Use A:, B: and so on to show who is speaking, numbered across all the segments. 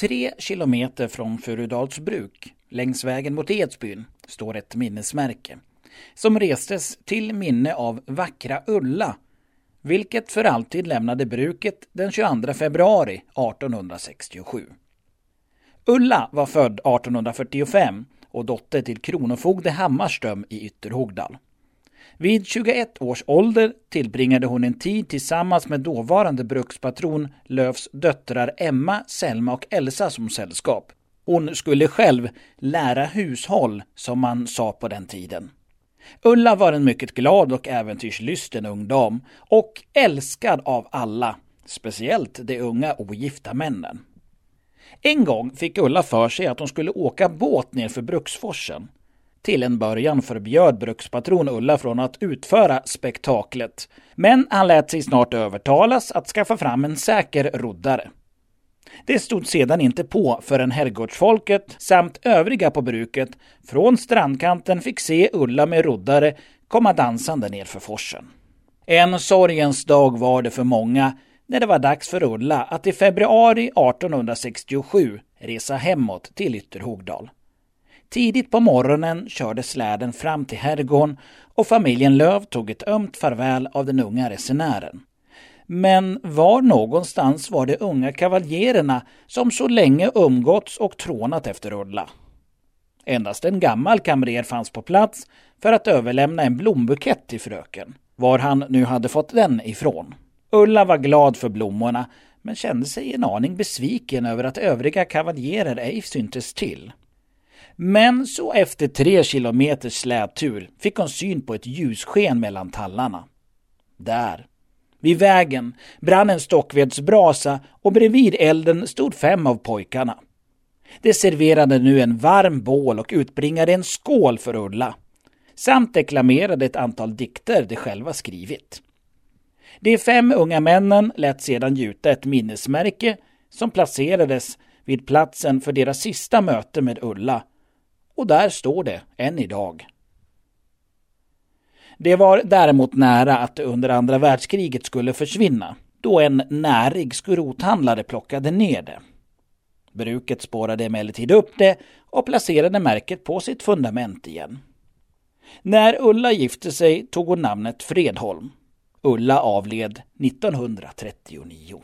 A: Tre kilometer från Furudals bruk, längs vägen mot Edsbyn, står ett minnesmärke som restes till minne av vackra Ulla, vilket för alltid lämnade bruket den 22 februari 1867. Ulla var född 1845 och dotter till kronofogde Hammarström i Ytterhogdal. Vid 21 års ålder tillbringade hon en tid tillsammans med dåvarande brukspatron Löfs döttrar Emma, Selma och Elsa som sällskap. Hon skulle själv lära hushåll, som man sa på den tiden. Ulla var en mycket glad och äventyrslysten ung dam och älskad av alla, speciellt de unga ogifta männen. En gång fick Ulla för sig att hon skulle åka båt ner för Bruksforsen. Till en början förbjöd brukspatron Ulla från att utföra spektaklet, men han lät sig snart övertalas att skaffa fram en säker roddare. Det stod sedan inte på förrän herrgårdsfolket samt övriga på bruket från strandkanten fick se Ulla med roddare komma dansande nerför forsen. En sorgens dag var det för många när det var dags för Ulla att i februari 1867 resa hemåt till Ytterhogdal. Tidigt på morgonen körde släden fram till herrgården och familjen Löv tog ett ömt farväl av den unga resenären. Men var någonstans var de unga kavaljererna som så länge umgåtts och trånat efter Ulla? Endast en gammal kamrer fanns på plats för att överlämna en blombukett till fröken, var han nu hade fått den ifrån. Ulla var glad för blommorna, men kände sig en aning besviken över att övriga kavaljerer ej syntes till. Men så efter tre kilometers släptur fick hon syn på ett ljussken mellan tallarna. Där, vid vägen, brann en stockvedsbrasa och bredvid elden stod fem av pojkarna. De serverade nu en varm bål och utbringade en skål för Ulla, samt deklamerade ett antal dikter de själva skrivit. De fem unga männen lät sedan gjuta ett minnesmärke som placerades vid platsen för deras sista möte med Ulla och där står det än idag. Det var däremot nära att det under andra världskriget skulle försvinna, då en närig skrothandlare plockade ner det. Bruket spårade emellertid upp det och placerade märket på sitt fundament igen. När Ulla gifte sig tog hon namnet Fredholm. Ulla avled 1939.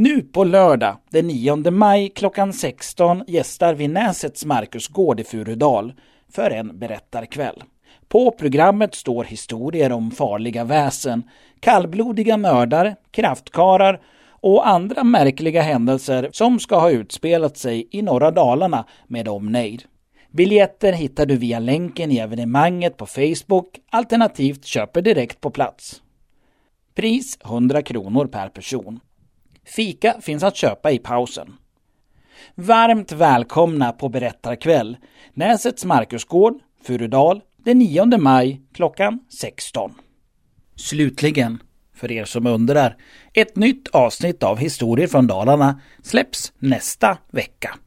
A: Nu på lördag den 9 maj klockan 16 gästar vi Näsets Markusgård i Furudal för en berättarkväll. På programmet står historier om farliga väsen, kallblodiga mördare, kraftkarar och andra märkliga händelser som ska ha utspelat sig i norra Dalarna med omnejd. Biljetter hittar du via länken i evenemanget på Facebook alternativt köper direkt på plats. Pris 100 kronor per person. Fika finns att köpa i pausen. Varmt välkomna på berättarkväll, Näsets Markusgård, Furudal, den 9 maj klockan 16. Slutligen, för er som undrar, ett nytt avsnitt av Historier från Dalarna släpps nästa vecka.